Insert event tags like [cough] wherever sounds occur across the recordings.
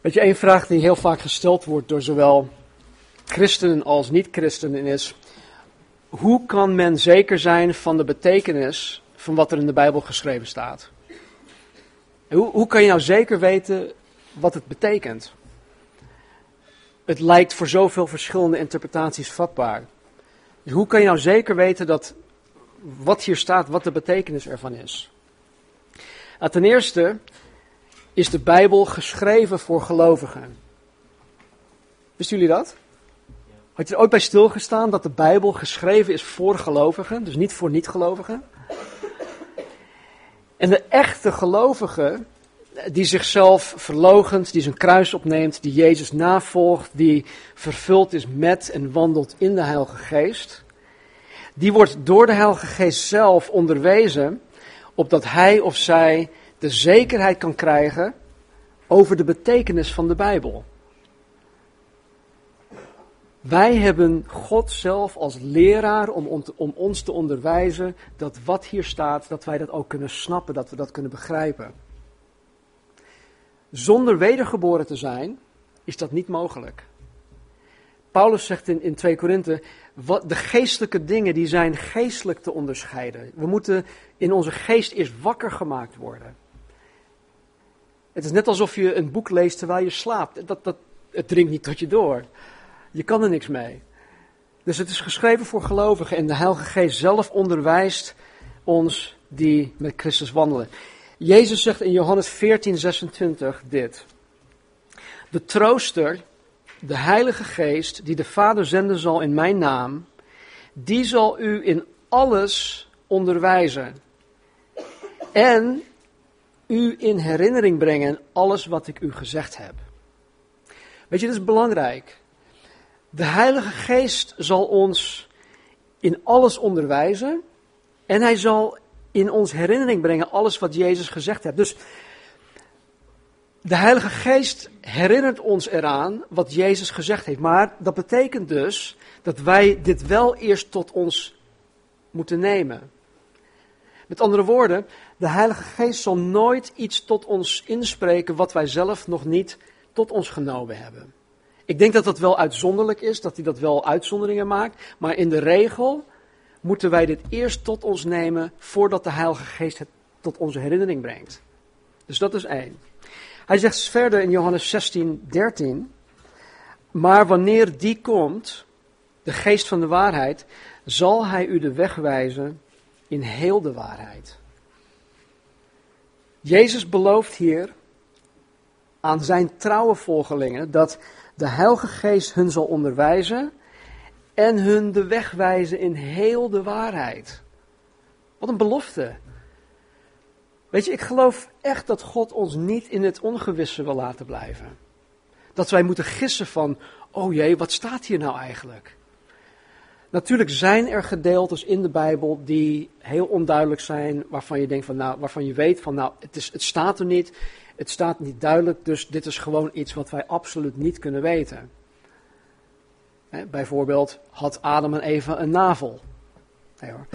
Weet je, één vraag die heel vaak gesteld wordt door zowel christenen als niet-christenen is: hoe kan men zeker zijn van de betekenis van wat er in de Bijbel geschreven staat? Hoe, hoe kan je nou zeker weten wat het betekent? Het lijkt voor zoveel verschillende interpretaties vatbaar. Dus hoe kan je nou zeker weten dat wat hier staat, wat de betekenis ervan is? Nou, ten eerste is de Bijbel geschreven voor gelovigen. Wisten jullie dat? Had je er ooit bij stilgestaan dat de Bijbel geschreven is voor gelovigen, dus niet voor niet-gelovigen? En de echte gelovige, die zichzelf verlogent, die zijn kruis opneemt, die Jezus navolgt, die vervuld is met en wandelt in de Heilige Geest, die wordt door de Heilige Geest zelf onderwezen opdat hij of zij de zekerheid kan krijgen over de betekenis van de Bijbel. Wij hebben God zelf als leraar om, om, ons te onderwijzen dat wat hier staat, dat wij dat ook kunnen snappen, dat we dat kunnen begrijpen. Zonder wedergeboren te zijn, is dat niet mogelijk. Paulus zegt in, in 2 Korinthe, de geestelijke dingen die zijn geestelijk te onderscheiden. We moeten in onze geest eerst wakker gemaakt worden. Het is net alsof je een boek leest terwijl je slaapt. Dat, dat, het dringt niet tot je door. Je kan er niks mee. Dus het is geschreven voor gelovigen en de Heilige Geest zelf onderwijst ons die met Christus wandelen. Jezus zegt in Johannes 14, 26 dit. De trooster, de Heilige Geest, die de Vader zenden zal in mijn naam, die zal u in alles onderwijzen. En u in herinnering brengen alles wat ik u gezegd heb. Weet je, dat is belangrijk. De Heilige Geest zal ons in alles onderwijzen en hij zal in ons herinnering brengen alles wat Jezus gezegd heeft. Dus de Heilige Geest herinnert ons eraan wat Jezus gezegd heeft. Maar dat betekent dus dat wij dit wel eerst tot ons moeten nemen. Met andere woorden, de Heilige Geest zal nooit iets tot ons inspreken wat wij zelf nog niet tot ons genomen hebben. Ik denk dat dat wel uitzonderlijk is, dat hij dat wel uitzonderingen maakt. Maar in de regel moeten wij dit eerst tot ons nemen voordat de Heilige Geest het tot onze herinnering brengt. Dus dat is één. Hij zegt verder in Johannes 16, 13. Maar wanneer die komt, de geest van de waarheid, zal hij u de weg wijzen in heel de waarheid. Jezus belooft hier aan zijn trouwe volgelingen dat de Heilige Geest hun zal onderwijzen en hun de weg wijzen in heel de waarheid. Wat een belofte. Weet je, ik geloof echt dat God ons niet in het ongewisse wil laten blijven. Dat wij moeten gissen van, oh jee, wat staat hier nou eigenlijk? Natuurlijk zijn er gedeeltes in de Bijbel die heel onduidelijk zijn, waarvan je denkt van, nou, waarvan je weet van, nou, het, is, het staat er niet, het staat niet duidelijk, dus dit is gewoon iets wat wij absoluut niet kunnen weten. bijvoorbeeld, had Adam en Eva een navel? Nee hoor.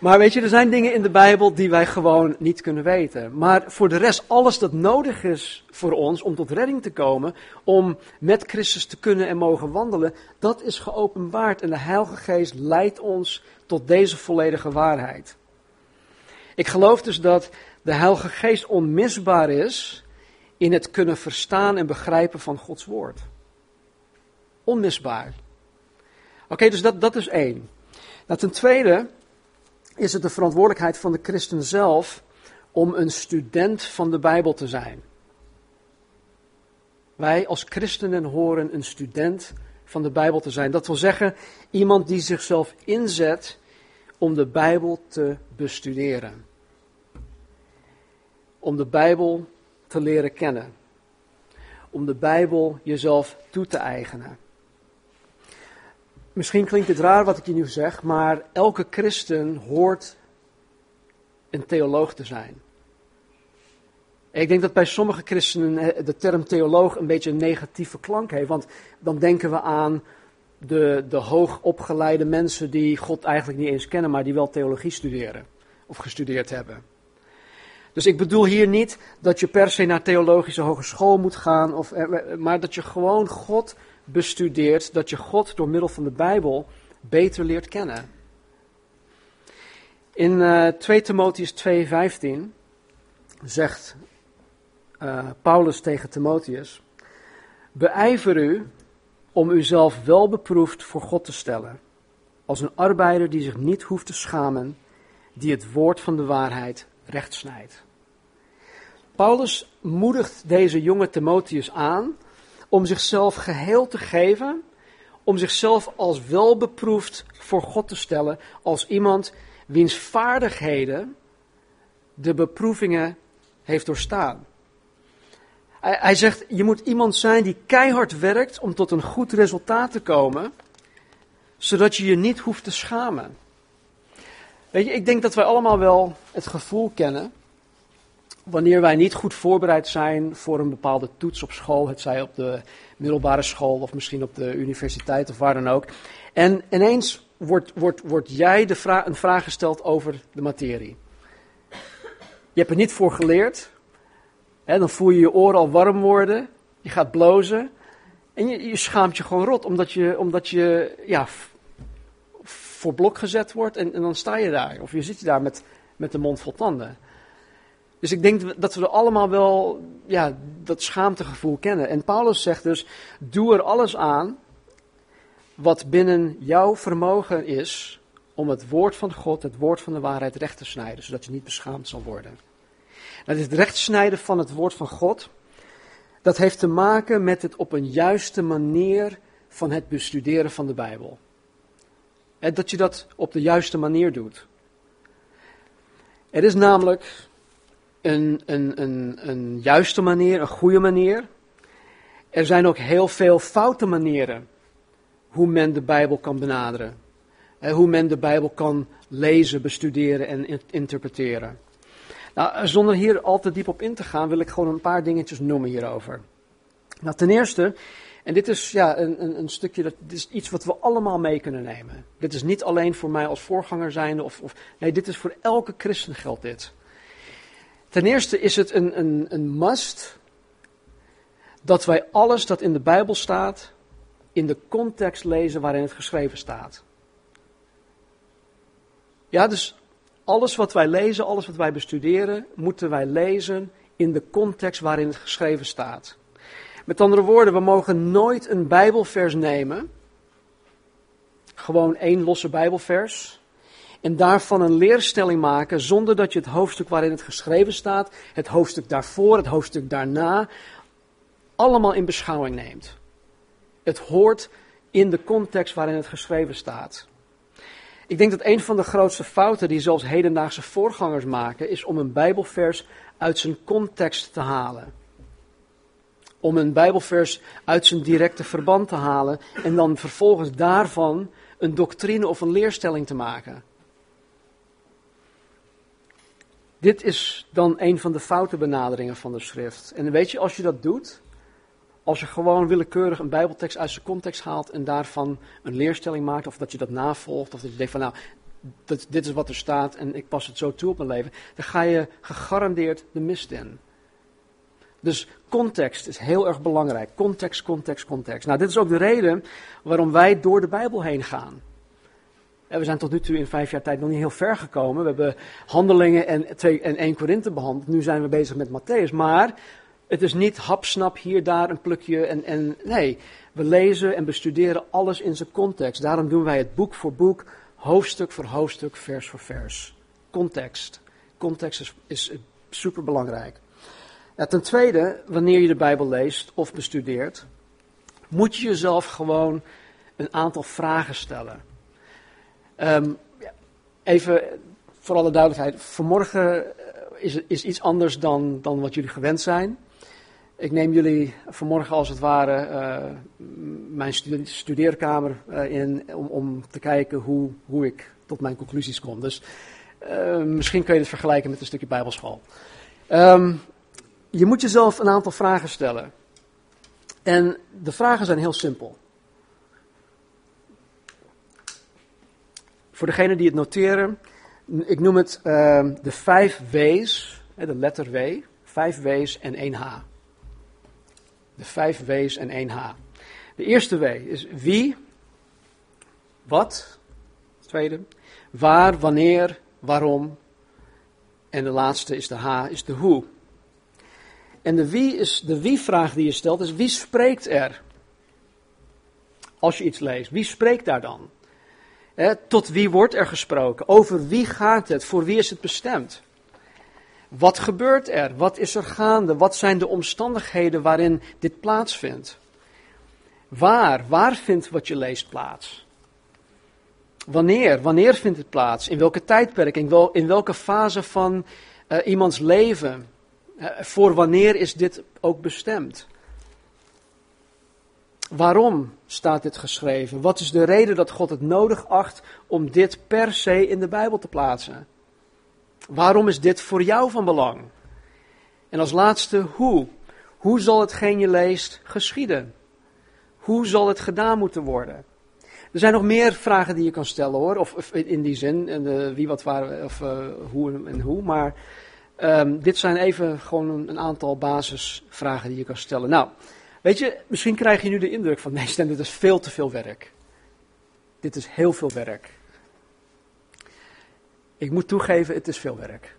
Maar weet je, er zijn dingen in de Bijbel die wij gewoon niet kunnen weten. Maar voor de rest, alles dat nodig is voor ons om tot redding te komen, om met Christus te kunnen en mogen wandelen, dat is geopenbaard. En de Heilige Geest leidt ons tot deze volledige waarheid. Ik geloof dus dat de Heilige Geest onmisbaar is in het kunnen verstaan en begrijpen van Gods Woord. Onmisbaar. Oké, dus dat, dat is één. Nou, ten tweede is het de verantwoordelijkheid van de christen zelf om een student van de Bijbel te zijn. Wij als christenen horen een student van de Bijbel te zijn. Dat wil zeggen, iemand die zichzelf inzet om de Bijbel te bestuderen. Om de Bijbel te leren kennen. Om de Bijbel jezelf toe te eigenen. Misschien klinkt het raar wat ik je nu zeg, maar elke christen hoort een theoloog te zijn. Ik denk dat bij sommige christenen de term theoloog een beetje een negatieve klank heeft, want dan denken we aan de, de hoogopgeleide mensen die God eigenlijk niet eens kennen, maar die wel theologie studeren of gestudeerd hebben. Dus ik bedoel hier niet dat je per se naar theologische hogeschool moet gaan, of, eh, maar dat je gewoon God bestudeert, dat je God door middel van de Bijbel beter leert kennen. In uh, 2 Timotheus 2:15 zegt uh, Paulus tegen Timotheus: Beijver u om uzelf wel beproefd voor God te stellen, als een arbeider die zich niet hoeft te schamen, die het woord van de waarheid recht snijdt. Paulus moedigt deze jonge Timotheus aan om zichzelf geheel te geven, om zichzelf als welbeproefd voor God te stellen, als iemand wiens vaardigheden de beproevingen heeft doorstaan. Hij, hij zegt, je moet iemand zijn die keihard werkt om tot een goed resultaat te komen, zodat je je niet hoeft te schamen. Weet je, ik denk dat wij allemaal wel het gevoel kennen wanneer wij niet goed voorbereid zijn voor een bepaalde toets op school, het zij op de middelbare school of misschien op de universiteit of waar dan ook. En ineens wordt, wordt, wordt jij de vraag, een vraag gesteld over de materie. Je hebt er niet voor geleerd. Hè, dan voel je je oren al warm worden. Je gaat blozen. En je, je schaamt je gewoon rot, omdat je, omdat je ja, voor blok gezet wordt en, en dan sta je daar. Of je zit daar met, met de mond vol tanden. Dus ik denk dat we er allemaal wel ja, dat schaamtegevoel kennen. En Paulus zegt dus: doe er alles aan wat binnen jouw vermogen is om het woord van God, het woord van de waarheid recht te snijden, zodat je niet beschaamd zal worden. Nou, dit rechtsnijden van het woord van God, dat heeft te maken met het op een juiste manier van het bestuderen van de Bijbel. En dat je dat op de juiste manier doet. Er is namelijk een, een, een, juiste manier, een goede manier. Er zijn ook heel veel foute manieren hoe men de Bijbel kan benaderen. Hoe men de Bijbel kan lezen, bestuderen en interpreteren. Nou, zonder hier al te diep op in te gaan, wil ik gewoon een paar dingetjes noemen hierover. Nou, ten eerste, en dit is ja, een, een, een stukje, dat, dit is iets wat we allemaal mee kunnen nemen. Dit is niet alleen voor mij als voorganger zijnde, of, of, nee, dit is voor elke christen geldt dit. Ten eerste is het een, een, een must dat wij alles dat in de Bijbel staat, in de context lezen waarin het geschreven staat. Ja, dus alles wat wij lezen, alles wat wij bestuderen, moeten wij lezen in de context waarin het geschreven staat. Met andere woorden, we mogen nooit een Bijbelvers nemen, gewoon één losse Bijbelvers, en daarvan een leerstelling maken zonder dat je het hoofdstuk waarin het geschreven staat, het hoofdstuk daarvoor, het hoofdstuk daarna, allemaal in beschouwing neemt. Het hoort in de context waarin het geschreven staat. Ik denk dat een van de grootste fouten die zelfs hedendaagse voorgangers maken, is om een Bijbelvers uit zijn context te halen. Om een Bijbelvers uit zijn directe verband te halen en dan vervolgens daarvan een doctrine of een leerstelling te maken. Dit is dan een van de foute benaderingen van de schrift. En weet je, als je dat doet, als je gewoon willekeurig een Bijbeltekst uit zijn context haalt en daarvan een leerstelling maakt, of dat je dat navolgt, of dat je denkt van nou, dit is wat er staat en ik pas het zo toe op mijn leven, dan ga je gegarandeerd de mist in. Dus context is heel erg belangrijk. Context, context, context. Nou, dit is ook de reden waarom wij door de Bijbel heen gaan. We zijn tot nu toe in vijf jaar tijd nog niet heel ver gekomen. We hebben handelingen en, twee, en 1 Korinthe behandeld. Nu zijn we bezig met Matthäus. Maar het is niet hapsnap hier, daar een plukje. En, en, nee, we lezen en bestuderen alles in zijn context. Daarom doen wij het boek voor boek, hoofdstuk voor hoofdstuk, vers voor vers. Context. Context is, is super belangrijk. ten tweede, wanneer je de Bijbel leest of bestudeert, moet je jezelf gewoon een aantal vragen stellen. Um, even voor alle duidelijkheid, vanmorgen is, is iets anders dan, dan wat jullie gewend zijn. Ik neem jullie vanmorgen als het ware uh, mijn studeerkamer uh, in om, om, te kijken hoe, hoe ik tot mijn conclusies kom. Dus misschien kun je het vergelijken met een stukje bijbelschool. Um, je moet jezelf een aantal vragen stellen. En de vragen zijn heel simpel. Voor degenen die het noteren, ik noem het ehm, de vijf W's de letter W, vijf W's en één H. De vijf W's en één H. De eerste W is wie, wat, tweede, waar, wanneer, waarom. En de laatste is de H, is de hoe. En de wie is de wie-vraag die je stelt, is wie spreekt er? Als je iets leest, wie spreekt daar dan? Tot wie wordt er gesproken? Over wie gaat het? Voor wie is het bestemd? Wat gebeurt er? Wat is er gaande? Wat zijn de omstandigheden waarin dit plaatsvindt? Waar? Waar vindt wat je leest plaats? Wanneer? Wanneer vindt het plaats? In welke tijdperk? In, wel, in welke fase van uh, iemands leven? Uh, voor wanneer is dit ook bestemd? Waarom staat dit geschreven? Wat is de reden dat God het nodig acht om dit per se in de Bijbel te plaatsen? Waarom is dit voor jou van belang? En als laatste, hoe? Hoe zal hetgeen je leest geschieden? Hoe zal het gedaan moeten worden? Er zijn nog meer vragen die je kan stellen hoor, of, in die zin, en de, wie, wat, waar, of uh, hoe en hoe. Maar um, dit zijn even gewoon een, een, aantal basisvragen die je kan stellen. Nou, weet je, misschien krijg je nu de indruk van nee Stan, dit is veel te veel werk. Dit is heel veel werk. Ik moet toegeven, het is veel werk.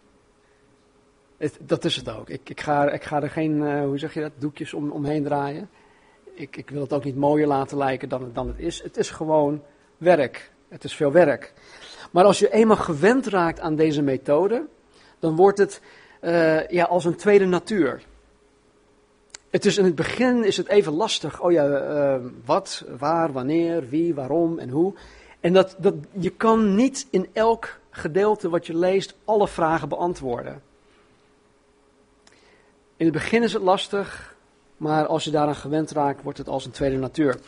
Het, dat is het ook. Ik, ik, ga, ik ga er geen, uh, hoe zeg je dat, doekjes om, omheen draaien ik, ik wil het ook niet mooier laten lijken dan, dan het is. Het is gewoon werk. Het is veel werk. Maar als je eenmaal gewend raakt aan deze methode, dan wordt het uh, ja, als een tweede natuur. Het is in het begin is het even lastig. Oh ja, uh, wat, waar, wanneer, wie, waarom en hoe. En dat, dat, je kan niet in elk gedeelte wat je leest alle vragen beantwoorden. In het begin is het lastig, maar als je daaraan gewend raakt, wordt het als een tweede natuur.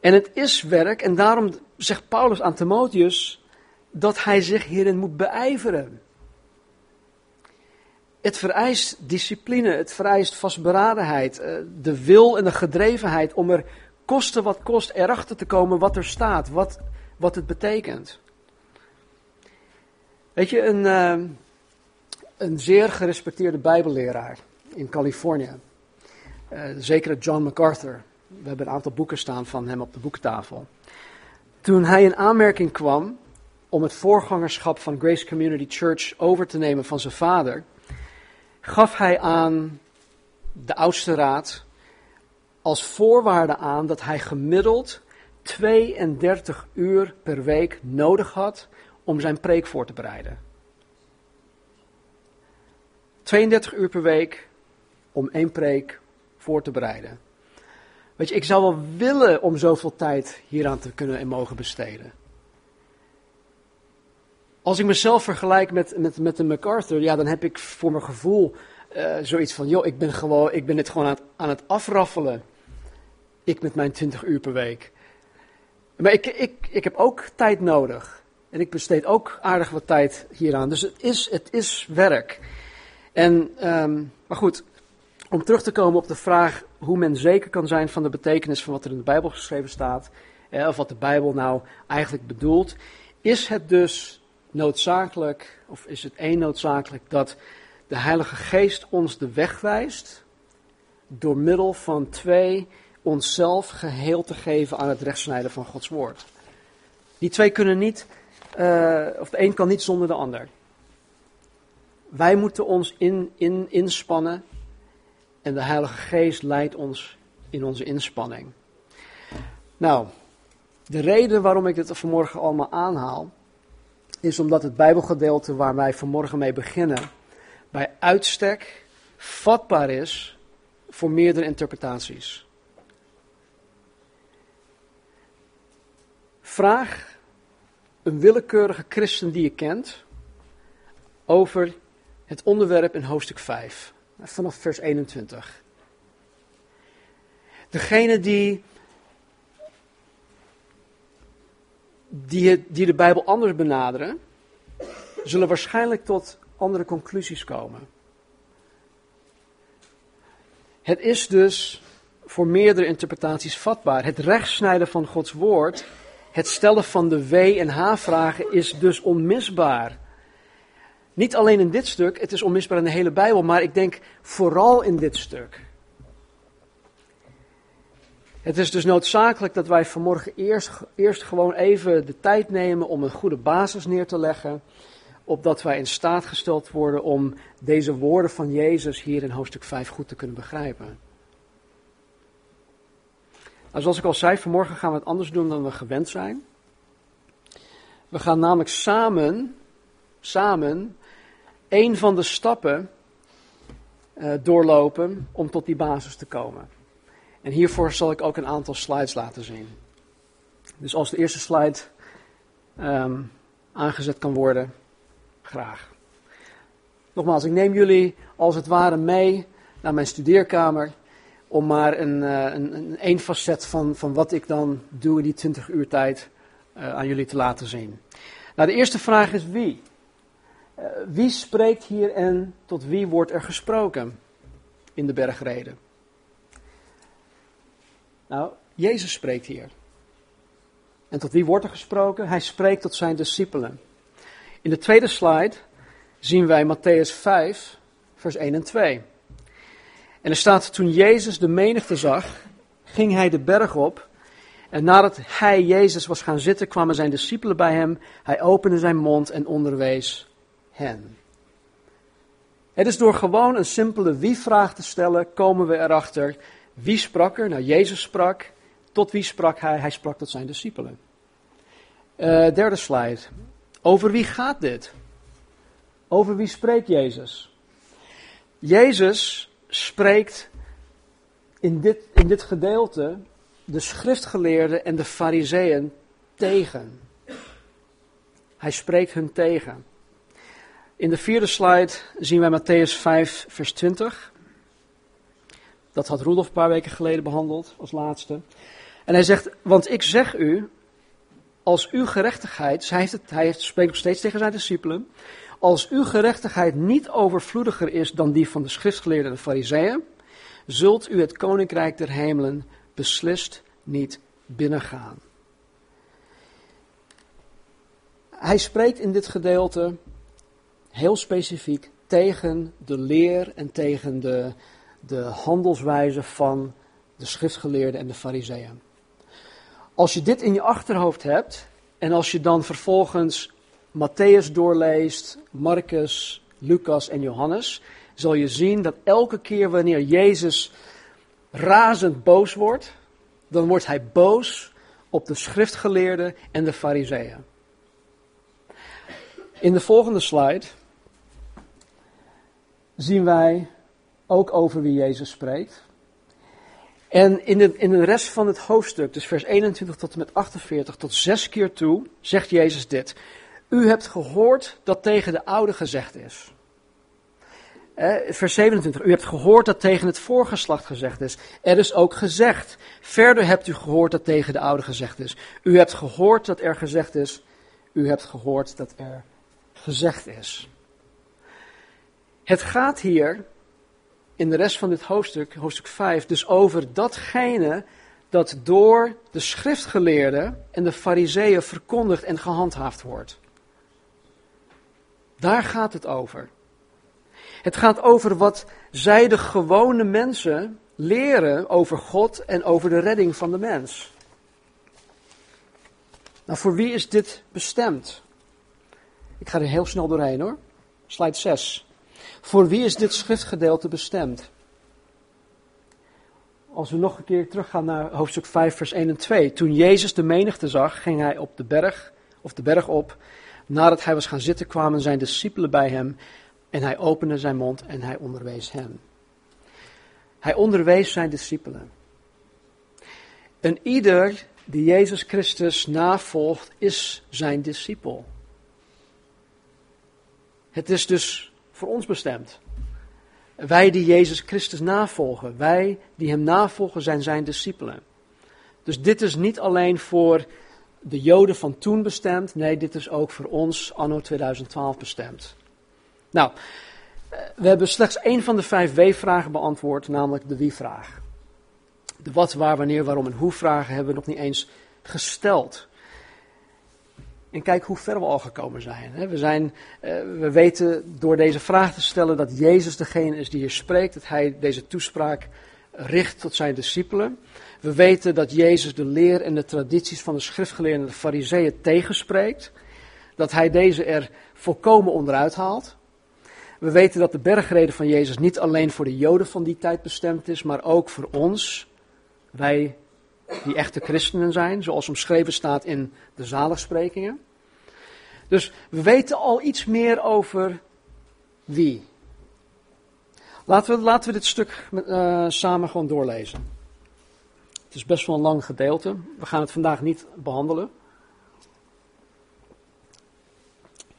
En het is werk, en daarom zegt Paulus aan Timotheus dat hij zich hierin moet beijveren. Het vereist discipline, het vereist vastberadenheid, eh, de wil en de gedrevenheid om er koste wat kost erachter te komen wat er staat, wat, wat het betekent. Weet je, een, eh, een zeer gerespecteerde bijbelleraar in Californië, uh, zekere John MacArthur. We hebben een aantal boeken staan van hem op de boektafel. Toen hij in aanmerking kwam om het voorgangerschap van Grace Community Church over te nemen van zijn vader, gaf hij aan de oudste raad als voorwaarde aan dat hij gemiddeld 32 uur per week nodig had om zijn preek voor te bereiden. 32 uur per week om één preek voor te bereiden. Weet je, ik zou wel willen om zoveel tijd hieraan te kunnen en mogen besteden. Als ik mezelf vergelijk met, met, met de MacArthur, ja, dan heb ik voor mijn gevoel uh, zoiets van, joh, ik ben, gewoon, ik ben dit gewoon aan het, aan het afraffelen. Ik met mijn 20 uur per week. Maar ik, ik, ik heb ook tijd nodig. En ik besteed ook aardig wat tijd hieraan. Dus het is, het is werk. En, um, maar goed, om terug te komen op de vraag hoe men zeker kan zijn van de betekenis van wat er in de Bijbel geschreven staat, of wat de Bijbel nou eigenlijk bedoelt, is het dus noodzakelijk, of is het één noodzakelijk, dat de Heilige Geest ons de weg wijst door middel van twee onszelf geheel te geven aan het rechtsnijden van Gods woord. Die twee kunnen niet, uh, of de een kan niet zonder de ander. Wij moeten ons in, in, inspannen en de Heilige Geest leidt ons in onze inspanning. Nou, de reden waarom ik dit vanmorgen allemaal aanhaal, is omdat het Bijbelgedeelte waar wij vanmorgen mee beginnen, bij uitstek vatbaar is voor meerdere interpretaties. Vraag een willekeurige christen die je kent over het onderwerp in hoofdstuk 5 vanaf vers 21. Degene die, die, die de Bijbel anders benaderen, zullen waarschijnlijk tot andere conclusies komen. Het is dus voor meerdere interpretaties vatbaar. Het rechtsnijden van Gods woord, het stellen van de W- en H-vragen is dus onmisbaar. Niet alleen in dit stuk, het is onmisbaar in de hele Bijbel, maar ik denk vooral in dit stuk. Het is dus noodzakelijk dat wij vanmorgen eerst, eerst gewoon even de tijd nemen om een goede basis neer te leggen, opdat wij in staat gesteld worden om deze woorden van Jezus hier in hoofdstuk 5 goed te kunnen begrijpen. Nou, zoals ik al zei, vanmorgen gaan we het anders doen dan we gewend zijn. We gaan namelijk samen, samen, een van de stappen uh, doorlopen om tot die basis te komen. En hiervoor zal ik ook een aantal slides laten zien. Dus als de eerste slide um, aangezet kan worden, graag. Nogmaals, ik neem jullie als het ware mee naar mijn studeerkamer om maar een, uh, een, een, facet van, van wat ik dan doe in die 20 uur tijd uh, aan jullie te laten zien. Nou, de eerste vraag is wie? Uh, wie spreekt hier en tot wie wordt er gesproken in de bergreden? Nou, Jezus spreekt hier. En tot wie wordt er gesproken? Hij spreekt tot zijn discipelen. In de tweede slide zien wij Matthäus 5, vers 1 en 2. En er staat, toen Jezus de menigte zag, ging hij de berg op. En nadat hij, Jezus, was gaan zitten, kwamen zijn discipelen bij hem. Hij opende zijn mond en onderwees hen. Het is door gewoon een simpele wie-vraag te stellen, komen we erachter wie sprak er? Nou, Jezus sprak. Tot wie sprak hij? Hij sprak tot zijn discipelen. Uh, derde slide. Over wie gaat dit? Over wie spreekt Jezus? Jezus spreekt in dit, in dit gedeelte de schriftgeleerden en de fariseeën tegen. Hij spreekt hun tegen. In de vierde slide zien wij Matthäus 5, vers 20. Dat had Roelof een paar weken geleden behandeld als laatste. En hij zegt, want ik zeg u, als uw gerechtigheid, hij, heeft het, hij spreekt nog steeds tegen zijn discipelen, als uw gerechtigheid niet overvloediger is dan die van de schriftgeleerden en fariseeën, zult u het koninkrijk der hemelen beslist niet binnengaan. Hij spreekt in dit gedeelte heel specifiek tegen de leer en tegen de, de handelswijze van de schriftgeleerden en de fariseeën. Als je dit in je achterhoofd hebt en als je dan vervolgens Matthäus doorleest, Marcus, Lucas en Johannes, zal je zien dat elke keer wanneer Jezus razend boos wordt, dan wordt hij boos op de schriftgeleerden en de fariseeën. In de volgende slide zien wij ook over wie Jezus spreekt. En in de, in de rest van het hoofdstuk, dus vers 21 tot en met 48, tot zes keer toe, zegt Jezus dit. U hebt gehoord dat tegen de oude gezegd is. Eh, vers 27. U hebt gehoord dat tegen het voorgeslacht gezegd is. Er is ook gezegd. Verder hebt u gehoord dat tegen de oude gezegd is. U hebt gehoord dat er gezegd is. U hebt gehoord dat er gezegd is. Het gaat hier in de rest van dit hoofdstuk, hoofdstuk 5, dus over datgene dat door de schriftgeleerden en de fariseeën verkondigd en gehandhaafd wordt. Daar gaat het over. Het gaat over wat zij de gewone mensen leren over God en over de redding van de mens. Nou, voor wie is dit bestemd? Ik ga er heel snel doorheen hoor. Slide 6. Voor wie is dit schriftgedeelte bestemd? Als we nog een keer teruggaan naar hoofdstuk 5, vers 1 en 2. Toen Jezus de menigte zag, ging hij op de berg, of de berg op. Nadat hij was gaan zitten, kwamen zijn discipelen bij hem. En hij opende zijn mond en hij onderwees hen. Hij onderwees zijn discipelen. En ieder die Jezus Christus navolgt, is zijn discipel. Het is dus voor ons bestemd. Wij die Jezus Christus navolgen, wij die Hem navolgen, zijn Zijn discipelen. Dus dit is niet alleen voor de Joden van toen bestemd, nee, dit is ook voor ons anno 2012 bestemd. Nou, we hebben slechts één van de vijf W-vragen beantwoord, namelijk de wie-vraag. De wat, waar, wanneer, waarom en hoe vragen hebben we nog niet eens gesteld. En kijk hoe ver we al gekomen zijn. We, zijn eh, we weten door deze vraag te stellen dat Jezus degene is die hier spreekt, dat hij deze toespraak richt tot zijn discipelen. We weten dat Jezus de leer en de tradities van de schriftgeleerden en de fariseeën tegenspreekt. Dat hij deze er volkomen onderuit haalt. We weten dat de bergreden van Jezus niet alleen voor de Joden van die tijd bestemd is, maar ook voor ons, wij die echte christenen zijn, zoals omschreven staat in de zaligsprekingen. Dus we weten al iets meer over wie. Laten we, laten we dit stuk uh, samen gewoon doorlezen. Het is best wel een lang gedeelte. We gaan het vandaag niet behandelen.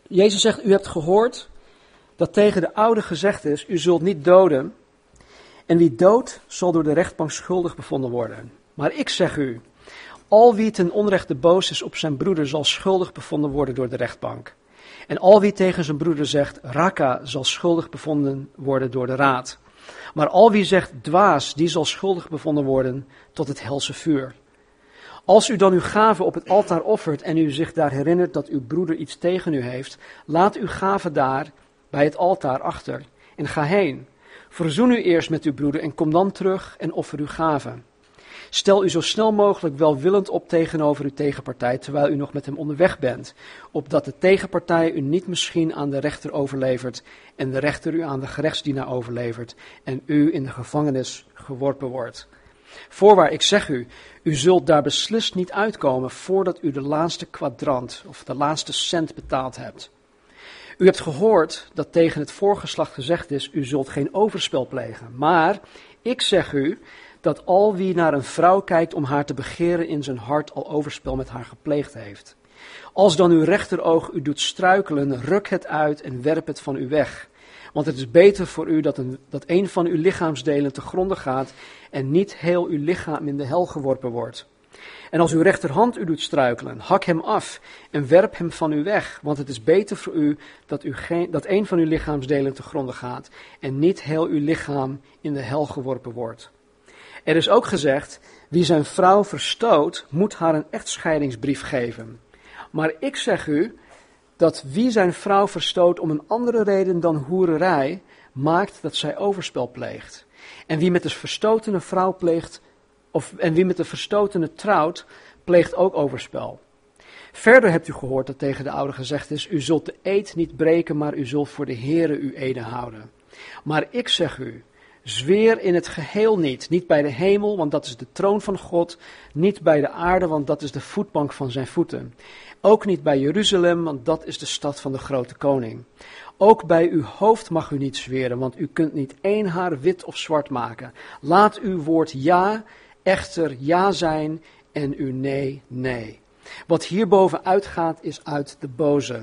Jezus zegt: U hebt gehoord dat tegen de oude gezegd is: U zult niet doden. En wie doodt, zal door de rechtbank schuldig bevonden worden. Maar ik zeg u: Al wie ten onrechte boos is op zijn broeder, zal schuldig bevonden worden door de rechtbank. En al wie tegen zijn broeder zegt: Raka, zal schuldig bevonden worden door de raad. Maar al wie zegt dwaas, die zal schuldig bevonden worden tot het helse vuur. Als u dan uw gave op het altaar offert en u zich daar herinnert dat uw broeder iets tegen u heeft, laat uw gave daar bij het altaar achter en ga heen. Verzoen u eerst met uw broeder en kom dan terug en offer uw gave. Stel u zo snel mogelijk welwillend op tegenover uw tegenpartij, terwijl u nog met hem onderweg bent, opdat de tegenpartij u niet misschien aan de rechter overlevert en de rechter u aan de gerechtsdienaar overlevert en u in de gevangenis geworpen wordt. Voorwaar, ik zeg u, u zult daar beslist niet uitkomen voordat u de laatste kwadrant of de laatste cent betaald hebt. U hebt gehoord dat tegen het voorgeslacht gezegd is: U zult geen overspel plegen. Maar ik zeg u dat al wie naar een vrouw kijkt om haar te begeren in zijn hart al overspel met haar gepleegd heeft. Als dan uw rechteroog u doet struikelen, ruk het uit en werp het van u weg. Want het is beter voor u dat een, dat een van uw lichaamsdelen te gronden gaat en niet heel uw lichaam in de hel geworpen wordt. En als uw rechterhand u doet struikelen, hak hem af en werp hem van u weg. Want het is beter voor u dat, u geen, dat een van uw lichaamsdelen te gronden gaat en niet heel uw lichaam in de hel geworpen wordt. Er is ook gezegd, wie zijn vrouw verstoot, moet haar een echtscheidingsbrief geven. Maar ik zeg u dat wie zijn vrouw verstoot om een andere reden dan hoererij, maakt dat zij overspel pleegt. En wie met de verstotene vrouw pleegt, of, en wie met de verstotene trouwt, pleegt ook overspel. Verder hebt u gehoord dat tegen de oude gezegd is: U zult de eed niet breken, maar u zult voor de Heere uw eden houden. Maar ik zeg u: Zweer in het geheel niet. Niet bij de hemel, want dat is de troon van God. Niet bij de aarde, want dat is de voetbank van zijn voeten. Ook niet bij Jeruzalem, want dat is de stad van de grote koning. Ook bij uw hoofd mag u niet zweren, want u kunt niet één haar wit of zwart maken. Laat uw woord ja echter ja zijn en uw nee nee. Wat hierboven uitgaat is uit de boze.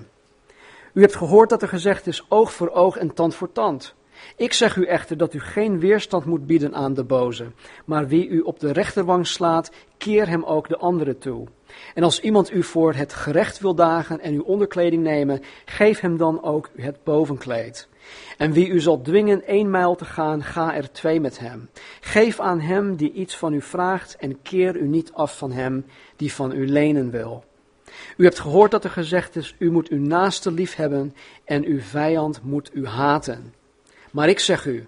U hebt gehoord dat er gezegd is oog voor oog en tand voor tand. Ik zeg u echter dat u geen weerstand moet bieden aan de boze, maar wie u op de rechterwang slaat, keer hem ook de andere toe. En als iemand u voor het gerecht wil dagen en uw onderkleding nemen, geef hem dan ook het bovenkleed. En wie u zal dwingen één mijl te gaan, ga er twee met hem. Geef aan hem die iets van u vraagt en keer u niet af van hem die van u lenen wil. U hebt gehoord dat er gezegd is, u moet uw naaste lief hebben en uw vijand moet u haten. Maar ik zeg u,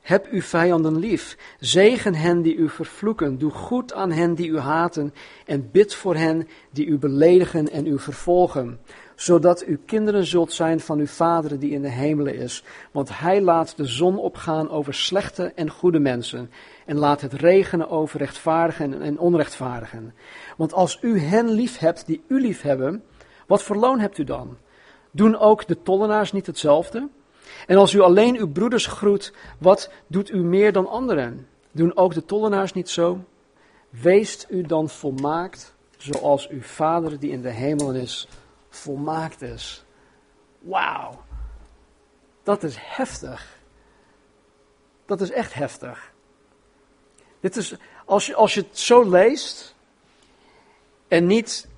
heb uw vijanden lief, zegen hen die u vervloeken, doe goed aan hen die u haten en bid voor hen die u beledigen en u vervolgen, zodat u kinderen zult zijn van uw Vader die in de hemelen is. Want hij laat de zon opgaan over slechte en goede mensen en laat het regenen over rechtvaardigen en onrechtvaardigen. Want als u hen lief hebt die u lief hebben, wat voor loon hebt u dan? Doen ook de tollenaars niet hetzelfde? En als u alleen uw broeders groet, wat doet u meer dan anderen? Doen ook de tollenaars niet zo? Weest u dan volmaakt, zoals uw Vader die in de hemel is, volmaakt is. Wauw, dat is heftig. Dat is echt heftig. Dit is, als je, als je het zo leest en niet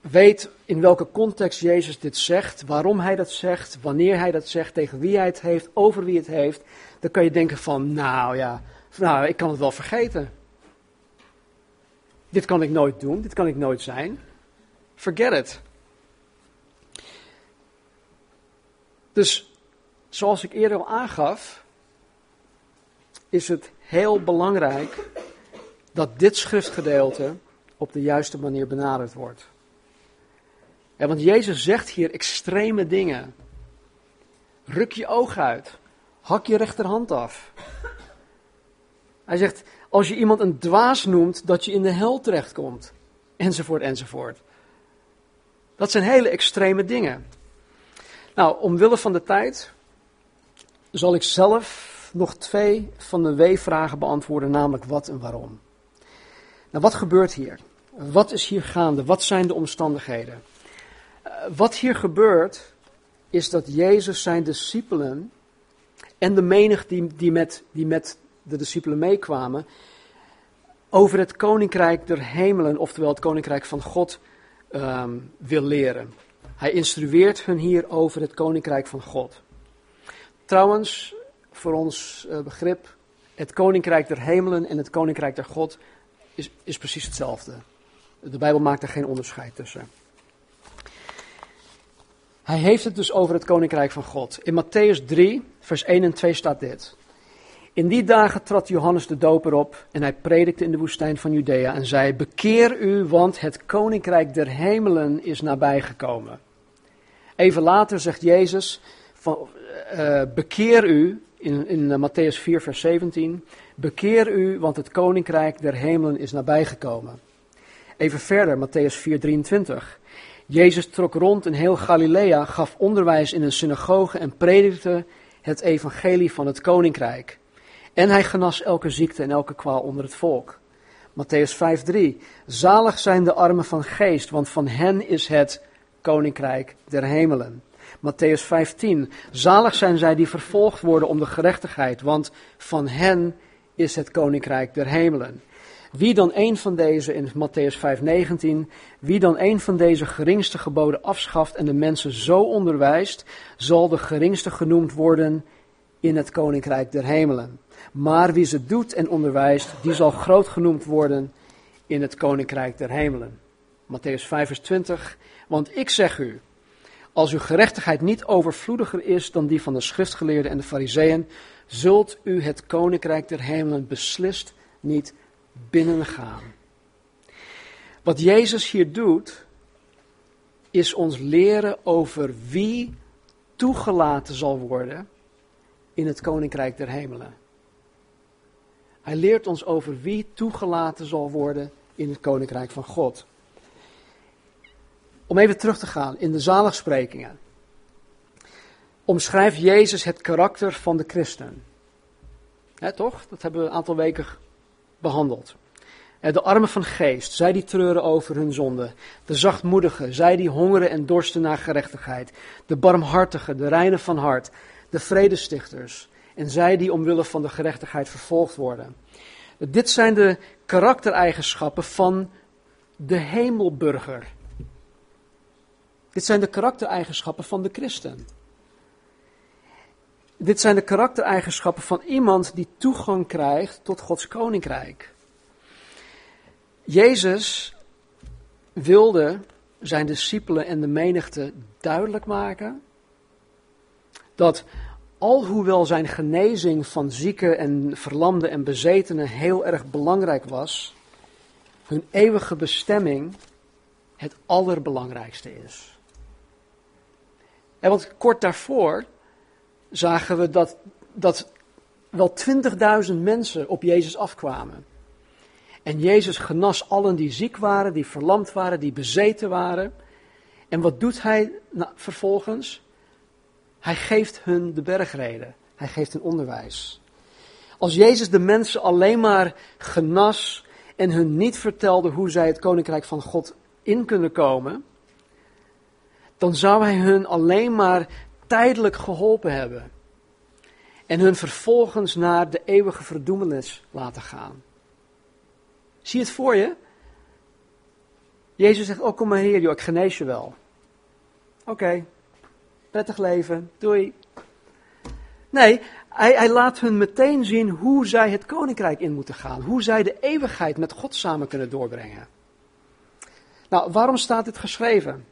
weet in welke context Jezus dit zegt, waarom hij dat zegt, wanneer hij dat zegt, tegen wie hij het heeft, over wie het heeft, dan kan je denken van, nou ja, nou, ik kan het wel vergeten. Dit kan ik nooit doen, dit kan ik nooit zijn. Forget it. Dus zoals ik eerder al aangaf, is het heel belangrijk dat dit schriftgedeelte op de juiste manier benaderd wordt. Want Jezus zegt hier extreme dingen. Ruk je oog uit. Hak je rechterhand af. Hij zegt, als je iemand een dwaas noemt, dat je in de hel terechtkomt. Enzovoort, enzovoort. Dat zijn hele extreme dingen. Nou, omwille van de tijd zal ik zelf nog twee van de W-vragen beantwoorden, namelijk wat en waarom. Nou, wat gebeurt hier? Wat is hier gaande? Wat zijn de omstandigheden? Wat hier gebeurt, is dat Jezus zijn discipelen en de menig die, die, met, die met de discipelen meekwamen, over het koninkrijk der hemelen, oftewel het koninkrijk van God, um, wil leren. Hij instrueert hun hier over het koninkrijk van God. Trouwens, voor ons uh, begrip, het koninkrijk der hemelen en het koninkrijk der God is, is precies hetzelfde. De Bijbel maakt er geen onderscheid tussen. Hij heeft het dus over het koninkrijk van God. In Matthäus 3, vers 1 en 2 staat dit. In die dagen trad Johannes de Doper op en hij predikte in de woestijn van Judea en zei: Bekeer u, want het koninkrijk der hemelen is nabijgekomen. Even later zegt Jezus: van, uh, Bekeer u, in, in uh, Matthäus 4, vers 17: Bekeer u, want het koninkrijk der hemelen is nabijgekomen. Even verder, Matthäus 4, 23. Jezus trok rond in heel Galilea, gaf onderwijs in een synagoge en predikte het evangelie van het koninkrijk. En hij genas elke ziekte en elke kwaal onder het volk. Matthäus 5:3 Zalig zijn de armen van geest, want van hen is het koninkrijk der hemelen. Matthäus 15 Zalig zijn zij die vervolgd worden om de gerechtigheid, want van hen is het koninkrijk der hemelen. Wie dan een van deze, in Matthäus 5:19, wie dan een van deze geringste geboden afschaft en de mensen zo onderwijst, zal de geringste genoemd worden in het koninkrijk der hemelen. Maar wie ze doet en onderwijst, die zal groot genoemd worden in het koninkrijk der hemelen. Matthäus 5 vers 20. Want ik zeg u, als uw gerechtigheid niet overvloediger is dan die van de schriftgeleerden en de fariseeën, zult u het koninkrijk der hemelen beslist niet binnengaan. Wat Jezus hier doet, is ons leren over wie toegelaten zal worden in het koninkrijk der hemelen. Hij leert ons over wie toegelaten zal worden in het koninkrijk van God. Om even terug te gaan in de zaligsprekingen. Omschrijft Jezus het karakter van de christen. He, toch? Dat hebben we een aantal weken behandeld. De armen van geest, zij die treuren over hun zonde. De zachtmoedigen, zij die hongeren en dorsten naar gerechtigheid. De barmhartigen, de reinen van hart. De vredestichters, en zij die omwille van de gerechtigheid vervolgd worden. Dit zijn de karaktereigenschappen van de hemelburger. Dit zijn de karaktereigenschappen van de christen. Dit zijn de karaktereigenschappen van iemand die toegang krijgt tot Gods koninkrijk. Jezus wilde zijn discipelen en de menigte duidelijk maken dat alhoewel zijn genezing van zieken en verlamden en bezetenen heel erg belangrijk was, hun eeuwige bestemming het allerbelangrijkste is. En want kort daarvoor zagen we dat, dat wel 20.000 mensen op Jezus afkwamen. En Jezus genas allen die ziek waren, die verlamd waren, die bezeten waren. En wat doet hij nou, vervolgens? Hij geeft hun de bergreden. Hij geeft hun onderwijs. Als Jezus de mensen alleen maar genas en hun niet vertelde hoe zij het koninkrijk van God in kunnen komen, dan zou hij hun alleen maar tijdelijk geholpen hebben. En hun vervolgens naar de eeuwige verdoemenis laten gaan. Zie het voor je? Jezus zegt, oh kom maar hier, joh, ik genees je wel. Oké, prettig leven, doei. Nee, hij, laat hun meteen zien hoe zij het koninkrijk in moeten gaan. Hoe zij de eeuwigheid met God samen kunnen doorbrengen. Nou, waarom staat dit geschreven?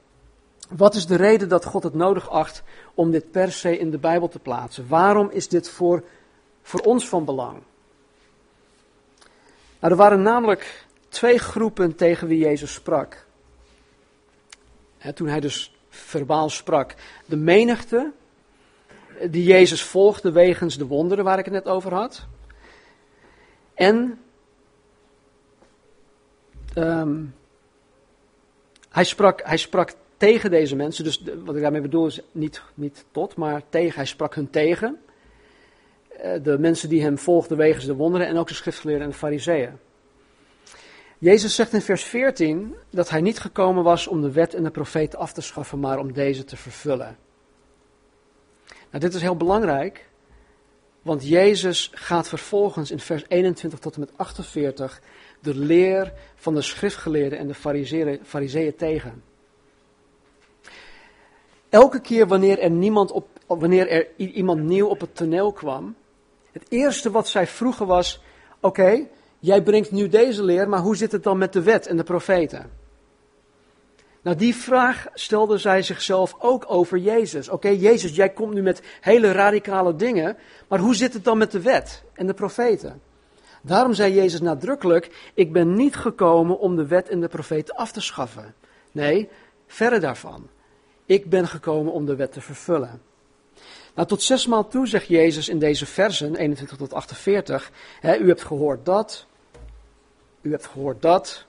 Wat is de reden dat God het nodig acht om dit per se in de Bijbel te plaatsen? Waarom is dit voor, voor ons van belang? Nou, er waren namelijk twee groepen tegen wie Jezus sprak. toen hij dus verbaal sprak. De menigte, die Jezus volgde wegens de wonderen waar ik het net over had. En ehm, hij, sprak, hij sprak tegen deze mensen, dus wat ik daarmee bedoel is niet, niet tot, maar tegen. Hij sprak hun tegen. Eh, de mensen die hem volgden wegens de wonderen en ook de schriftgeleerden en de fariseeën. Jezus zegt in vers 14 dat hij niet gekomen was om de wet en de profeten af te schaffen, maar om deze te vervullen. Nou, dit is heel belangrijk, want Jezus gaat vervolgens in vers 21 tot en met 48 de leer van de schriftgeleerden en de fariseeën tegen. Elke keer wanneer er, niemand op, wanneer er iemand nieuw op het toneel kwam, het eerste wat zij vroegen was: Oké, jij brengt nu deze leer, maar hoe zit het dan met de wet en de profeten? Nou, die vraag stelde zij zichzelf ook over Jezus. Oké, Jezus, jij komt nu met hele radicale dingen, maar hoe zit het dan met de wet en de profeten? Daarom zei Jezus nadrukkelijk: Ik ben niet gekomen om de wet en de profeten af te schaffen. Nee, verre daarvan. Ik ben gekomen om de wet te vervullen. Nou, tot zesmaal toe zegt Jezus in deze versen, 21 tot 48, hè, u hebt gehoord dat, u hebt gehoord dat,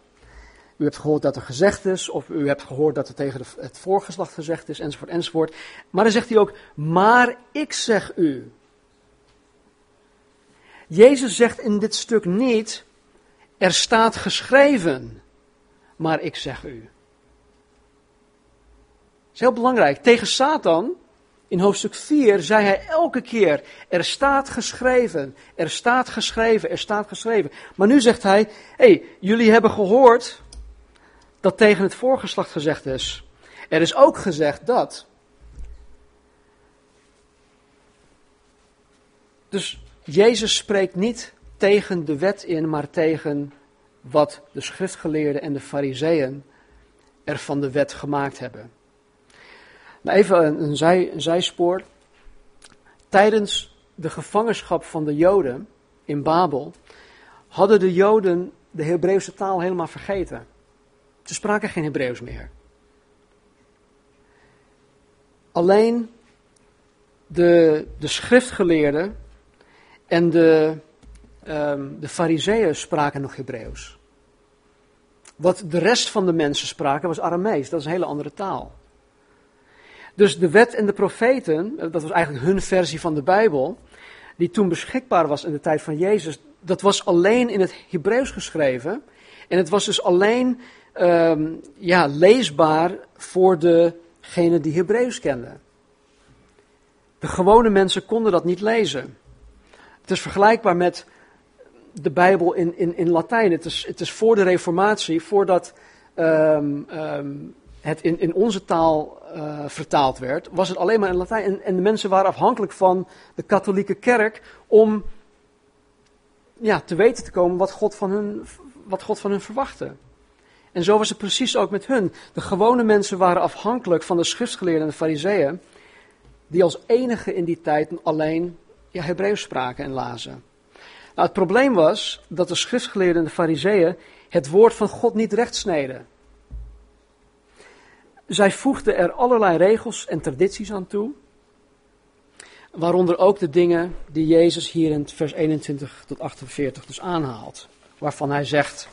u hebt gehoord dat er gezegd is, of u hebt gehoord dat er tegen het voorgeslacht gezegd is, enzovoort, enzovoort. Maar dan zegt hij ook, maar ik zeg u. Jezus zegt in dit stuk niet, er staat geschreven, maar ik zeg u is heel belangrijk. Tegen Satan, in hoofdstuk 4, zei hij elke keer: Er staat geschreven, er staat geschreven, er staat geschreven. Maar nu zegt hij: Hé, hey, jullie hebben gehoord dat tegen het voorgeslacht gezegd is. Er is ook gezegd dat. Dus Jezus spreekt niet tegen de wet in, maar tegen wat de schriftgeleerden en de fariseeën er van de wet gemaakt hebben. Even een, zij, zijspoor. Tijdens de gevangenschap van de Joden in Babel hadden de Joden de Hebreeuwse taal helemaal vergeten. Ze spraken geen Hebreeuws meer. Alleen de, de schriftgeleerden en de, um, de fariseeën spraken nog Hebreeuws. Wat de rest van de mensen spraken was Aramees, dat is een hele andere taal. Dus de wet en de profeten, eh, dat was eigenlijk hun versie van de Bijbel, die toen beschikbaar was in de tijd van Jezus, dat was alleen in het Hebreeuws geschreven. En het was dus alleen um, ja, leesbaar voor degenen die Hebreeuws kenden. De gewone mensen konden dat niet lezen. Het is vergelijkbaar met de Bijbel in, in, in Latijn. Het is, het is voor de Reformatie, voordat um, um, het in, in onze taal uh, vertaald werd, was het alleen maar in Latijn. En, en, de mensen waren afhankelijk van de katholieke kerk om ja, te weten te komen wat God, van hun, wat God van hun verwachtte. En zo was het precies ook met hun. De gewone mensen waren afhankelijk van de schriftgeleerden en de fariseeën, die als enige in die tijd alleen ja, Hebreeuws spraken en lazen. Nou, het probleem was dat de schriftgeleerden en de fariseeën het woord van God niet rechtsneden. Zij voegde er allerlei regels en tradities aan toe. Waaronder ook de dingen die Jezus hier in vers 21 tot 48 dus aanhaalt. Waarvan hij zegt,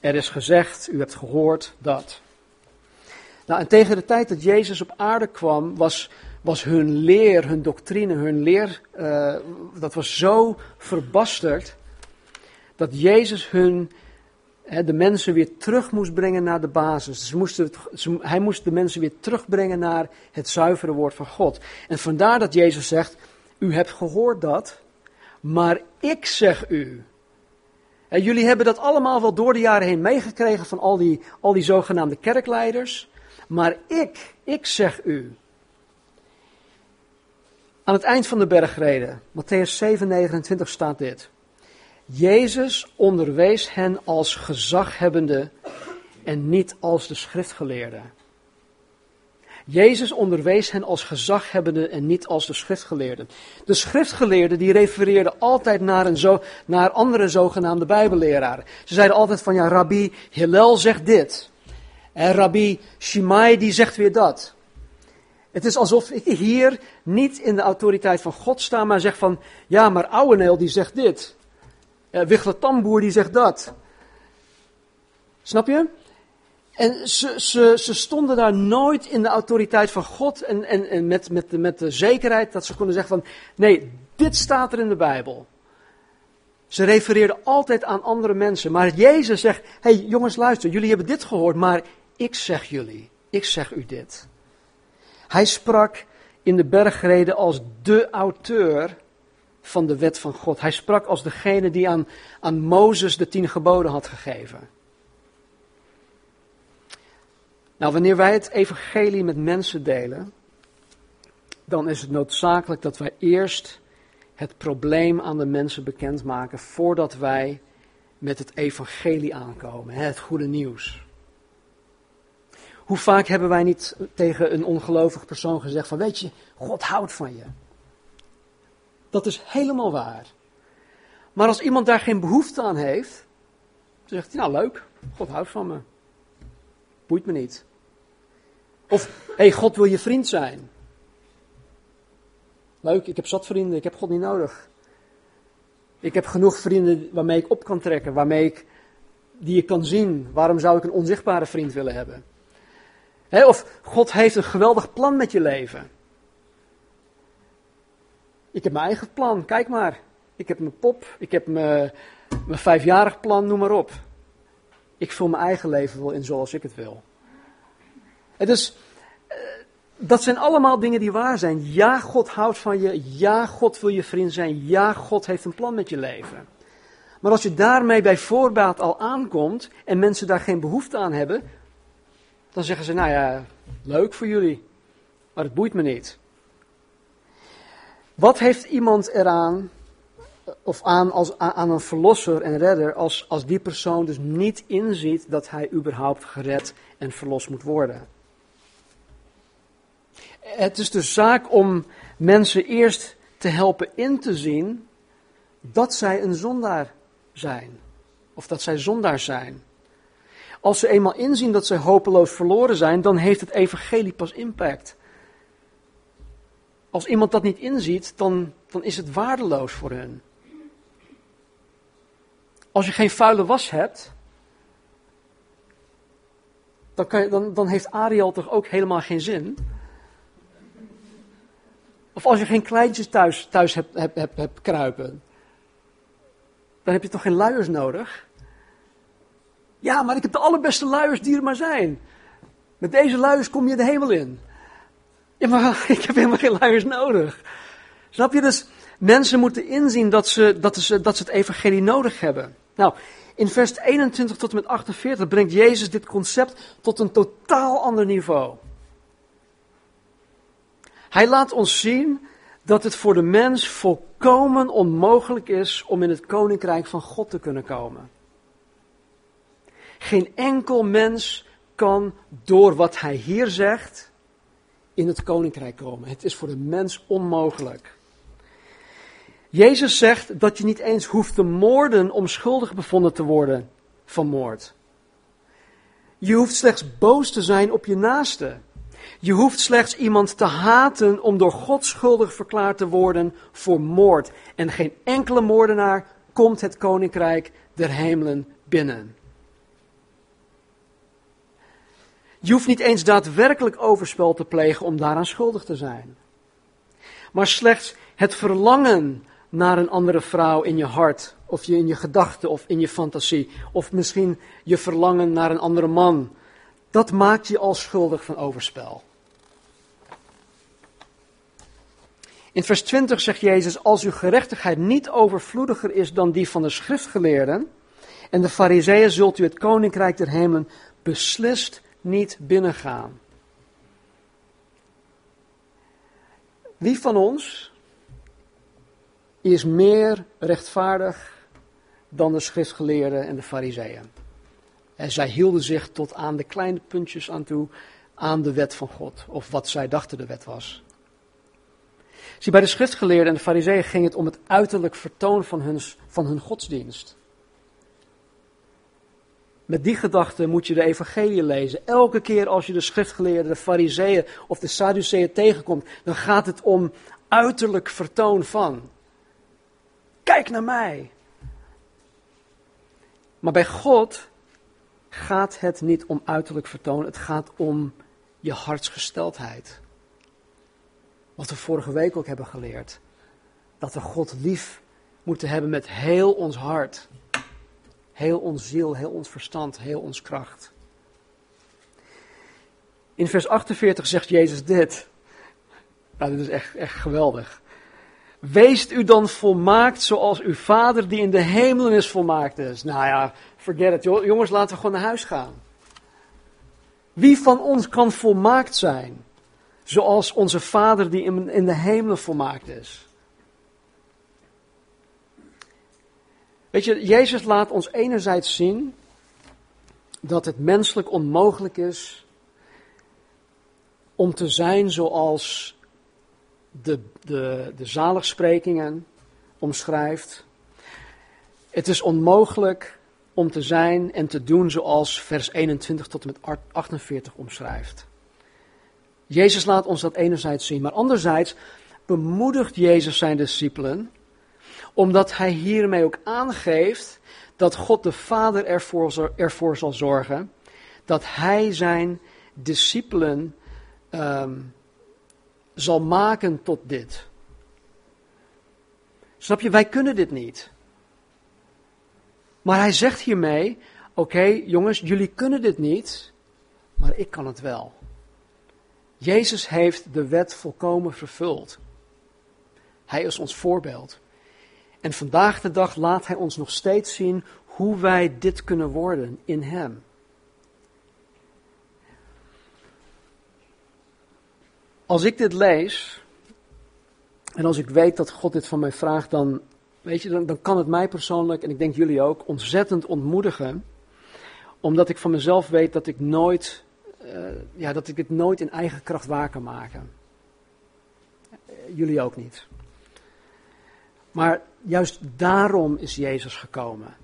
er is gezegd, u hebt gehoord dat. Nou, en tegen de tijd dat Jezus op aarde kwam, was, was hun leer, hun doctrine, hun leer, uh, dat was zo verbasterd, dat Jezus hun de mensen weer terug moest brengen naar de basis. Ze moesten hij moest de mensen weer terugbrengen naar het zuivere woord van God. En vandaar dat Jezus zegt, u hebt gehoord dat, maar ik zeg u. Jullie hebben dat allemaal wel door de jaren heen meegekregen van al die, al die zogenaamde kerkleiders. Maar ik, ik zeg u. Aan het eind van de bergreden, Matthäus 7, 29 staat dit. Jezus onderwees hen als gezaghebbende en niet als de schriftgeleerden. Jezus onderwees hen als gezaghebbenden en niet als de schriftgeleerden. De schriftgeleerden die refereerden altijd naar, een zo, naar andere zogenaamde bijbelleraren. Ze zeiden altijd van ja, Rabbi Hillel zegt dit. En Rabbi Shimai die zegt weer dat. Het is alsof ik hier niet in de autoriteit van God sta, maar zeg van ja, maar Ouweneel die zegt dit. Uh, Wichler Tamboer die zegt dat. Snap je? En ze, ze, ze stonden daar nooit in de autoriteit van God en, en, en met, met, de, met de zekerheid dat ze konden zeggen van, nee, dit staat er in de Bijbel. Ze refereerden altijd aan andere mensen. Maar Jezus zegt, hey, jongens luister, jullie hebben dit gehoord, maar ik zeg jullie, ik zeg u dit. Hij sprak in de bergreden als de auteur van de wet van God. Hij sprak als degene die aan, aan Mozes de tien geboden had gegeven. Nou, wanneer wij het evangelie met mensen delen, dan is het noodzakelijk dat wij eerst het probleem aan de mensen bekendmaken voordat wij met het evangelie aankomen, het goede nieuws. Hoe vaak hebben wij niet tegen een ongelovig persoon gezegd van, weet je, God houdt van je. Dat is helemaal waar. Maar als iemand daar geen behoefte aan heeft, dan zegt hij, nou leuk, God houdt van me. Boeit me niet. Of, hé, hey, God wil je vriend zijn. Leuk, ik heb zat vrienden, ik heb God niet nodig. Ik heb genoeg vrienden waarmee ik op kan trekken, waarmee ik, die ik kan zien. Waarom zou ik een onzichtbare vriend willen hebben? of God heeft een geweldig plan met je leven. Ik heb mijn eigen plan, kijk maar. Ik heb mijn pop, ik heb mijn, mijn vijfjarig plan, noem maar op. Ik vul mijn eigen leven wel in zoals ik het wil. Eh, dat zijn allemaal dingen die waar zijn. Ja, God houdt van je. Ja, God wil je vriend zijn. Ja, God heeft een plan met je leven. Maar als je daarmee bij voorbaat al aankomt en mensen daar geen behoefte aan hebben, dan zeggen ze, nou ja, leuk voor jullie, maar het boeit me niet. Wat heeft iemand eraan, of aan, als, aan een verlosser en redder, als, als die persoon dus niet inziet dat hij überhaupt gered en verlost moet worden? Het is de zaak om mensen eerst te helpen in te zien dat zij een zondaar zijn. Of dat zij zondaar zijn. Als ze eenmaal inzien dat zij hopeloos verloren zijn, dan heeft het evangelie pas impact. Als iemand dat niet inziet, dan, dan is het waardeloos voor hen. Als je geen vuile was hebt, dan, kan dan, dan heeft Ariel toch ook helemaal geen zin. Of als je geen kleintjes thuis, thuis hebt, hebt, hebt, hebt kruipen, dan heb je toch geen luiers nodig? Ja, maar ik heb de allerbeste luiers die er maar zijn. Met deze luiers kom je de hemel in. Ja, maar [laughs] ik heb helemaal geen luiers nodig. Snap je? Dus mensen moeten inzien dat ze, dat ze, dat ze het evangelie nodig hebben. Nou, in vers 21 tot en met 48 brengt Jezus dit concept tot een totaal ander niveau. Hij laat ons zien dat het voor de mens volkomen onmogelijk is om in het koninkrijk van God te kunnen komen. Geen enkel mens kan door wat hij hier zegt in het koninkrijk komen. Het is voor de mens onmogelijk. Jezus zegt dat je niet eens hoeft te moorden om schuldig bevonden te worden van moord. Je hoeft slechts boos te zijn op je naaste. Je hoeft slechts iemand te haten om door God schuldig verklaard te worden voor moord. En geen enkele moordenaar komt het koninkrijk der hemelen binnen. Je hoeft niet eens daadwerkelijk overspel te plegen om daaraan schuldig te zijn. Maar slechts het verlangen naar een andere vrouw in je hart, of je in je gedachten of in je fantasie, of misschien je verlangen naar een andere man, dat maakt je al schuldig van overspel. In vers 20 zegt Jezus, als uw gerechtigheid niet overvloediger is dan die van de schriftgeleerden en de fariseeën, zult u het koninkrijk der hemelen beslist niet binnengaan. Wie van ons is meer rechtvaardig dan de schriftgeleerden en de fariseeën? En zij hielden zich tot aan de kleine puntjes aan toe aan de wet van God, of wat zij dachten de wet was. Zie, bij de schriftgeleerden en de fariseeën ging het om het uiterlijk vertoon van hun, van hun godsdienst. Met die gedachte moet je de evangelie lezen. Elke keer als je de schriftgeleerden, de fariseeën of de sadduceeën tegenkomt, dan gaat het om uiterlijk vertoon van. Kijk naar mij. Maar bij God gaat het niet om uiterlijk vertoon, het gaat om je hartsgesteldheid. Wat we vorige week ook hebben geleerd. Dat we God lief moeten hebben met heel ons hart. Heel ons ziel, heel ons verstand, heel ons kracht. In vers 48 zegt Jezus dit. Nou, dit is echt, echt geweldig. Weest u dan volmaakt zoals uw vader die in de hemelen is volmaakt is. Nou ja, forget it. Jongens, laten we gewoon naar huis gaan. Wie van ons kan volmaakt zijn? Zoals onze vader die in de hemelen volmaakt is. Weet je, Jezus laat ons enerzijds zien dat het menselijk onmogelijk is om te zijn zoals de, de, de zaligsprekingen omschrijft. Het is onmogelijk om te zijn en te doen zoals vers 21 tot en met 48 omschrijft. Jezus laat ons dat enerzijds zien, maar anderzijds bemoedigt Jezus zijn discipelen, omdat hij hiermee ook aangeeft dat God de Vader ervoor, zal zorgen dat hij zijn discipelen um, zal maken tot dit. Snap je, wij kunnen dit niet. Maar hij zegt hiermee: Oké, jongens, jullie kunnen dit niet, maar ik kan het wel. Jezus heeft de wet volkomen vervuld. Hij is ons voorbeeld. En vandaag de dag laat hij ons nog steeds zien hoe wij dit kunnen worden in Hem. Als ik dit lees, en als ik weet dat God dit van mij vraagt, dan, weet je, dan, dan kan het mij persoonlijk, en ik denk jullie ook, ontzettend ontmoedigen. Omdat ik van mezelf weet dat ik nooit, uh, ja, dat ik het nooit in eigen kracht waar kan maken. jullie ook niet. Maar juist daarom is Jezus gekomen.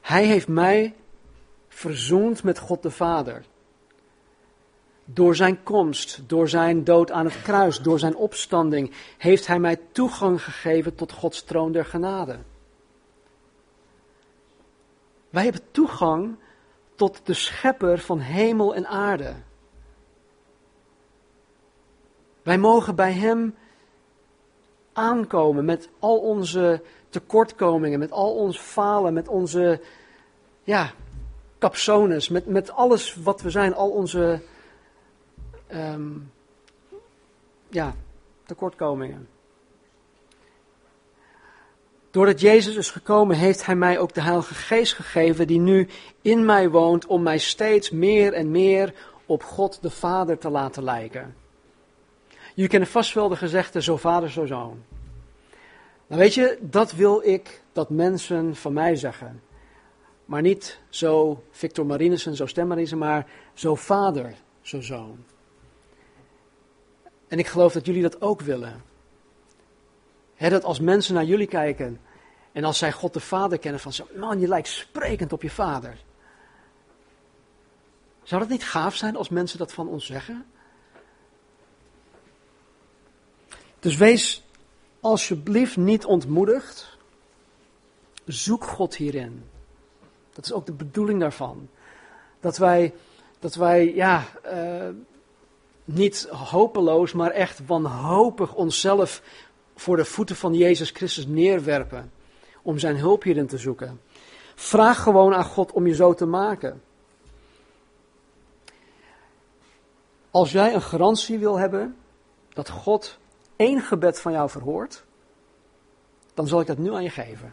Hij heeft mij verzoend met God de Vader. Door zijn komst, door zijn dood aan het kruis, door zijn opstanding, heeft hij mij toegang gegeven tot Gods troon der genade. Wij hebben toegang tot de schepper van hemel en aarde. Wij mogen bij hem aankomen met al onze tekortkomingen, met al ons falen, met onze ja, capsones, met, met alles wat we zijn, al onze um, ja, tekortkomingen. Doordat Jezus is gekomen, heeft Hij mij ook de Heilige Geest gegeven, die nu in mij woont, om mij steeds meer en meer op God de Vader te laten lijken. Jullie kennen vast wel de gezegde, zo vader, zo zoon. Nou weet je, dat wil ik dat mensen van mij zeggen. Maar niet zo Victor Marinissen, zo Stem maar zo vader, zo zoon. En ik geloof dat jullie dat ook willen. dat als mensen naar jullie kijken en als zij God de Vader kennen, van zo, man, je lijkt sprekend op je vader. Zou dat niet gaaf zijn als mensen dat van ons zeggen? Dus wees alsjeblieft niet ontmoedigd. Zoek God hierin. Dat is ook de bedoeling daarvan. Dat wij, dat wij ja, uh, niet hopeloos, maar echt wanhopig onszelf voor de voeten van Jezus Christus neerwerpen. Om zijn hulp hierin te zoeken. Vraag gewoon aan God om je zo te maken. Als jij een garantie wil hebben dat God één gebed van jou verhoort, dan zal ik dat nu aan je geven.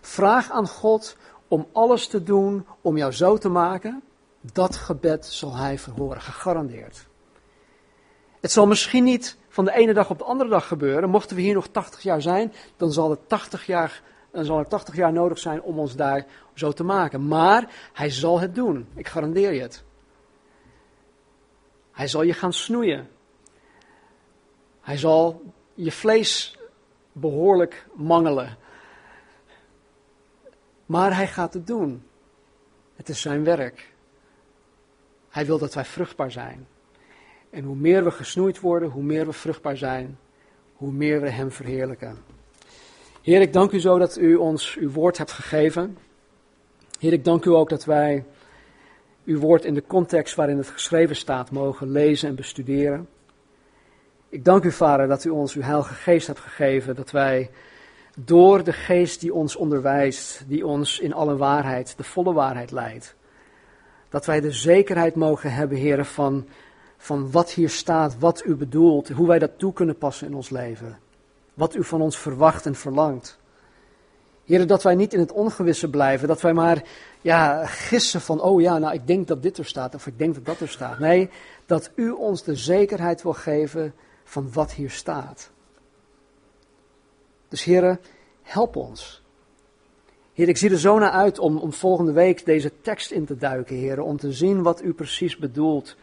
Vraag aan God om alles te doen om jou zo te maken. Dat gebed zal hij verhoren, gegarandeerd. Het zal misschien niet van de ene dag op de andere dag gebeuren. Mochten we hier nog 80 jaar zijn, dan zal, het 80 jaar, dan zal er 80 jaar nodig zijn om ons daar zo te maken. Maar hij zal het doen. Ik garandeer je het. Hij zal je gaan snoeien. Hij zal je vlees behoorlijk mangelen. Maar hij gaat het doen. Het is zijn werk. Hij wil dat wij vruchtbaar zijn. En hoe meer we gesnoeid worden, hoe meer we vruchtbaar zijn, hoe meer we Hem verheerlijken. Heer, ik dank u zo dat u ons uw woord hebt gegeven. Heer, ik dank u ook dat wij uw woord in de context waarin het geschreven staat mogen lezen en bestuderen. Ik dank u, Vader, dat u ons uw Heilige Geest hebt gegeven, dat wij door de Geest die ons onderwijst, die ons in alle waarheid, de volle waarheid leidt, dat wij de zekerheid mogen hebben, Heer, van, van wat hier staat, wat u bedoelt, hoe wij dat toe kunnen passen in ons leven, wat u van ons verwacht en verlangt. Heer, dat wij niet in het ongewisse blijven, dat wij maar ja, gissen van, oh ja, nou ik denk dat dit er staat of ik denk dat dat er staat. Nee, dat u ons de zekerheid wil geven van wat hier staat. Dus heren, help ons. Heer, ik zie er zo naar uit om, om volgende week deze tekst in te duiken, heren, om te zien wat u precies bedoelt.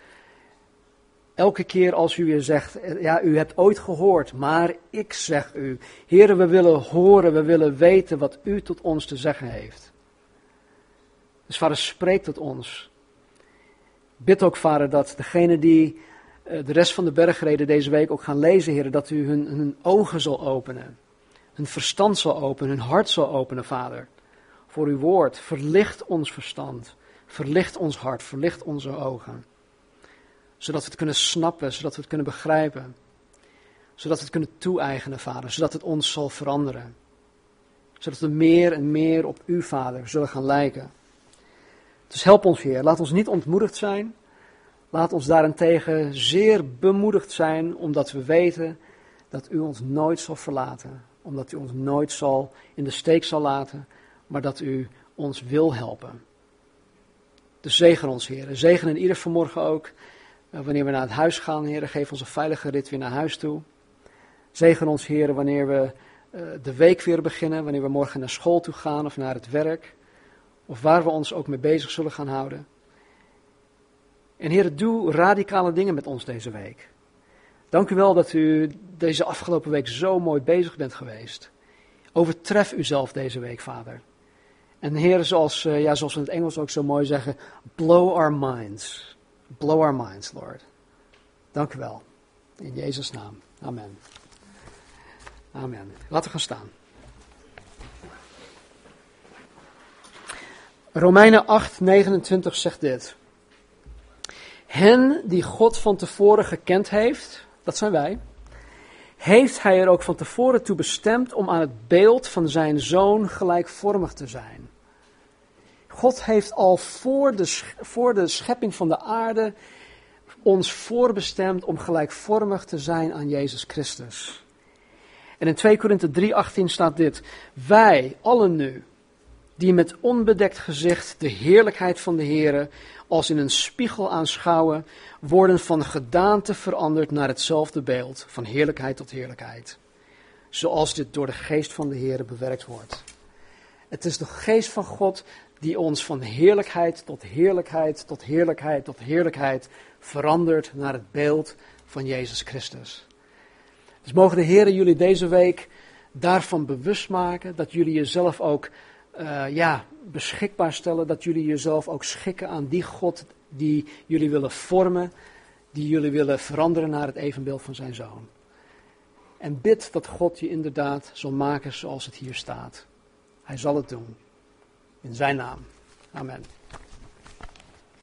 Elke keer als u weer zegt, ja, u hebt ooit gehoord, maar ik zeg u. Heren, we willen horen, we willen weten wat u tot ons te zeggen heeft. Dus vader, spreek tot ons. Bid ook, vader, dat degene die de rest van de bergreden deze week ook gaan lezen, heren, dat u hun, hun ogen zal openen. Hun verstand zal openen, hun hart zal openen, vader. Voor uw woord. Verlicht ons verstand. Verlicht ons hart. Verlicht onze ogen. Zodat we het kunnen snappen, zodat we het kunnen begrijpen. Zodat we het kunnen toe-eigenen, vader. Zodat het ons zal veranderen. Zodat we meer en meer op u, vader, zullen gaan lijken. Dus help ons, Heer. Laat ons niet ontmoedigd zijn. Laat ons daarentegen zeer bemoedigd zijn, omdat we weten dat u ons nooit zal verlaten. Omdat u ons nooit zal in de steek zal laten, maar dat u ons wil helpen. Dus zegen ons, Heer. Zegen in ieder vanmorgen ook. Eh, wanneer we naar het huis gaan, Heer, geef ons een veilige rit weer naar huis toe. Zegen ons, Heer, wanneer we eh, de week weer beginnen, wanneer we morgen naar school toe gaan of naar het werk. Of waar we ons ook mee bezig zullen gaan houden. En Heer, doe radicale dingen met ons deze week. Dank u wel dat u deze afgelopen week zo mooi bezig bent geweest. Overtref uzelf deze week, Vader. En Heer, zoals, uh, ja, zoals we in het Engels ook zo mooi zeggen, blow our minds. Blow our minds, Lord. Dank u wel. In Jezus' naam. Amen. Amen. Laten we gaan staan. Romeinen 8, 29 zegt dit. Hen die God van tevoren gekend heeft, dat zijn wij, heeft hij er ook van tevoren toe bestemd om aan het beeld van zijn zoon gelijkvormig te zijn. God heeft al voor de, voor de schepping van de aarde ons voorbestemd om gelijkvormig te zijn aan Jezus Christus. En in 2 Korinthe 3:18 staat dit: Wij allen nu, die met onbedekt gezicht de heerlijkheid van de Heere als in een spiegel aanschouwen, worden van gedaante veranderd naar hetzelfde beeld, van heerlijkheid tot heerlijkheid. Zoals dit door de geest van de Heer bewerkt wordt. Het is de geest van God die ons van heerlijkheid tot heerlijkheid tot heerlijkheid tot heerlijkheid verandert naar het beeld van Jezus Christus. Dus mogen de Heer jullie deze week daarvan bewust maken, dat jullie jezelf ook uh, ja, beschikbaar stellen, dat jullie jezelf ook schikken aan die God die jullie willen vormen, die jullie willen veranderen naar het evenbeeld van zijn zoon. En bid dat God je inderdaad zal maken zoals het hier staat. Hij zal het doen. In zijn naam. Amen.